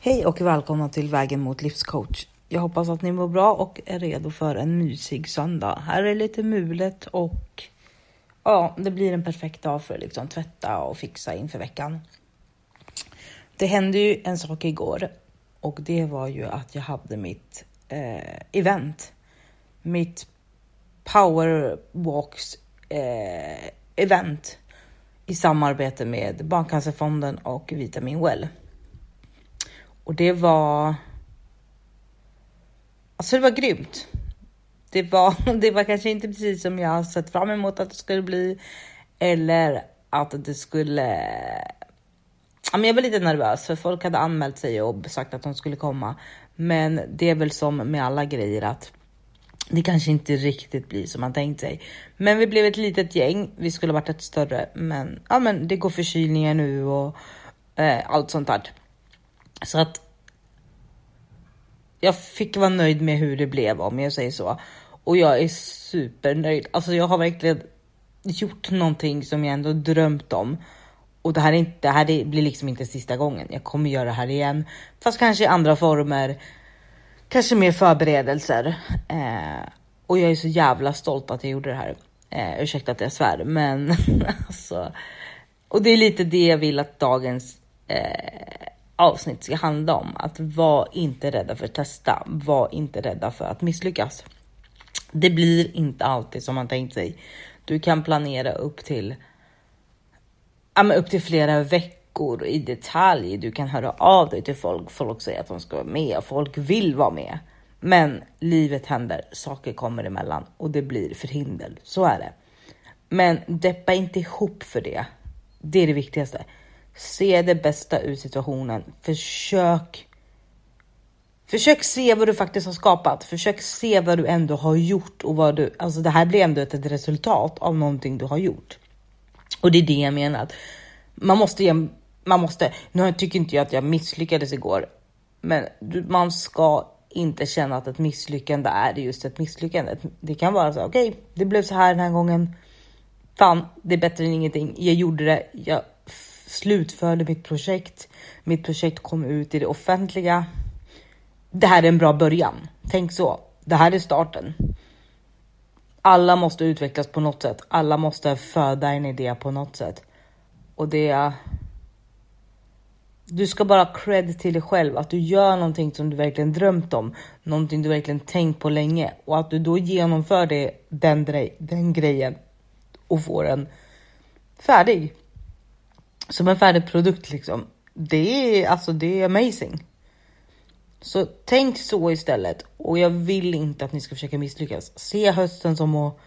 Hej och välkomna till Vägen mot livscoach. Jag hoppas att ni mår bra och är redo för en mysig söndag. Här är lite mulet och ja, det blir en perfekt dag för att liksom tvätta och fixa inför veckan. Det hände ju en sak igår och det var ju att jag hade mitt eh, event. Mitt powerwalks eh, event i samarbete med Barncancerfonden och Vitamin Well. Och det var... Alltså det var grymt. Det var, det var kanske inte precis som jag sett fram emot att det skulle bli. Eller att det skulle... Ja, men jag var lite nervös för folk hade anmält sig och sagt att de skulle komma. Men det är väl som med alla grejer att det kanske inte riktigt blir som man tänkt sig. Men vi blev ett litet gäng. Vi skulle varit ett större, men ja, men det går förkylningar nu och eh, allt sånt där. Så att. Jag fick vara nöjd med hur det blev om jag säger så och jag är supernöjd. Alltså, jag har verkligen gjort någonting som jag ändå drömt om och det här, är inte, det här blir liksom inte sista gången. Jag kommer göra det här igen, fast kanske i andra former, kanske mer förberedelser. Eh, och jag är så jävla stolt att jag gjorde det här. Eh, ursäkta att jag svär, men alltså. Och det är lite det jag vill att dagens eh, avsnitt ska handla om. Att var inte rädda för att testa. Var inte rädda för att misslyckas. Det blir inte alltid som man tänkt sig. Du kan planera upp till ja, men upp till flera veckor i detalj. Du kan höra av dig till folk. Folk säger att de ska vara med och folk vill vara med. Men livet händer, saker kommer emellan och det blir förhinder. Så är det. Men deppa inte ihop för det. Det är det viktigaste. Se det bästa ur situationen. Försök. Försök se vad du faktiskt har skapat. Försök se vad du ändå har gjort och vad du, alltså det här blir ändå ett resultat av någonting du har gjort. Och det är det jag menar. Man måste ge, man måste, nu tycker inte jag att jag misslyckades igår, men man ska inte känna att ett misslyckande är just ett misslyckande. Det kan vara så okej, okay, det blev så här den här gången. Fan, det är bättre än ingenting. Jag gjorde det. Jag slutförde mitt projekt. Mitt projekt kom ut i det offentliga. Det här är en bra början. Tänk så. Det här är starten. Alla måste utvecklas på något sätt. Alla måste föda en idé på något sätt. Och det... Du ska bara cred till dig själv att du gör någonting som du verkligen drömt om. Någonting du verkligen tänkt på länge och att du då genomför det, den, den grejen och får den färdig. Som en färdig produkt liksom. Det är alltså, det är amazing. Så tänk så istället och jag vill inte att ni ska försöka misslyckas. Se hösten som att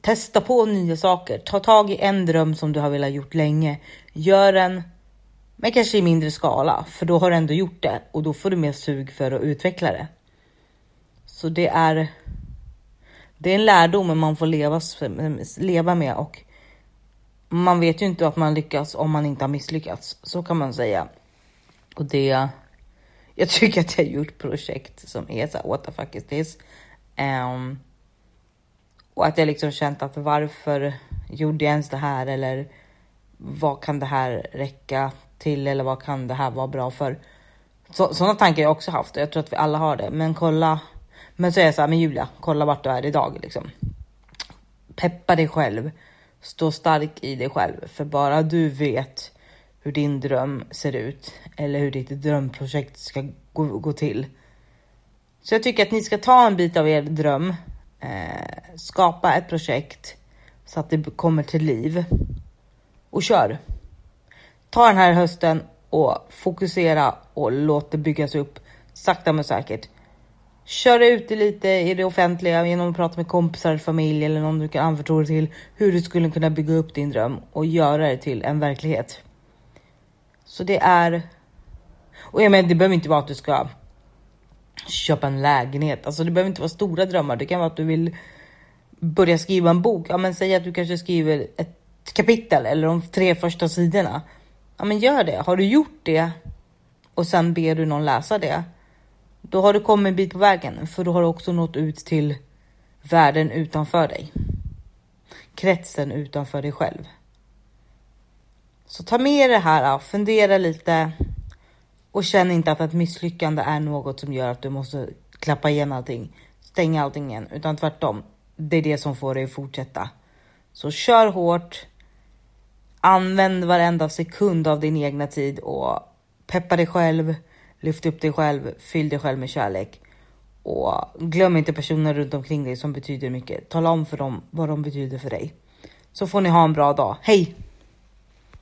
testa på nya saker. Ta tag i en dröm som du har velat gjort länge. Gör den, men kanske i mindre skala, för då har du ändå gjort det och då får du mer sug för att utveckla det. Så det är. Det är en lärdom man får leva, leva med och man vet ju inte att man lyckas om man inte har misslyckats. Så kan man säga. Och det jag tycker att jag har gjort projekt som är så här, what the fuck is this? Um, och att jag liksom känt att varför gjorde jag ens det här? Eller vad kan det här räcka till? Eller vad kan det här vara bra för? Så, sådana tankar har jag också haft och jag tror att vi alla har det. Men kolla. Men så är jag så här, men Julia, kolla vart du är idag liksom. Peppa dig själv. Stå stark i dig själv, för bara du vet hur din dröm ser ut eller hur ditt drömprojekt ska gå, gå till. Så jag tycker att ni ska ta en bit av er dröm, eh, skapa ett projekt så att det kommer till liv och kör. Ta den här hösten och fokusera och låt det byggas upp sakta men säkert köra ut det lite i det offentliga genom att prata med kompisar, familj eller någon du kan anförtro dig till hur du skulle kunna bygga upp din dröm och göra det till en verklighet. Så det är. Och jag menar, det behöver inte vara att du ska köpa en lägenhet. Alltså, det behöver inte vara stora drömmar. Det kan vara att du vill börja skriva en bok. Ja, men säg att du kanske skriver ett kapitel eller de tre första sidorna. Ja, men gör det. Har du gjort det och sen ber du någon läsa det. Då har du kommit en bit på vägen, för då har du också nått ut till världen utanför dig. Kretsen utanför dig själv. Så ta med det här, fundera lite Och känn inte att ett misslyckande är något som gör att du måste klappa igen allting, stänga allting igen, utan tvärtom. Det är det som får dig att fortsätta. Så kör hårt. Använd varenda sekund av din egna tid och peppa dig själv, lyft upp dig själv, fyll dig själv med kärlek. Och glöm inte personer runt omkring dig som betyder mycket. Tala om för dem vad de betyder för dig. Så får ni ha en bra dag. Hej!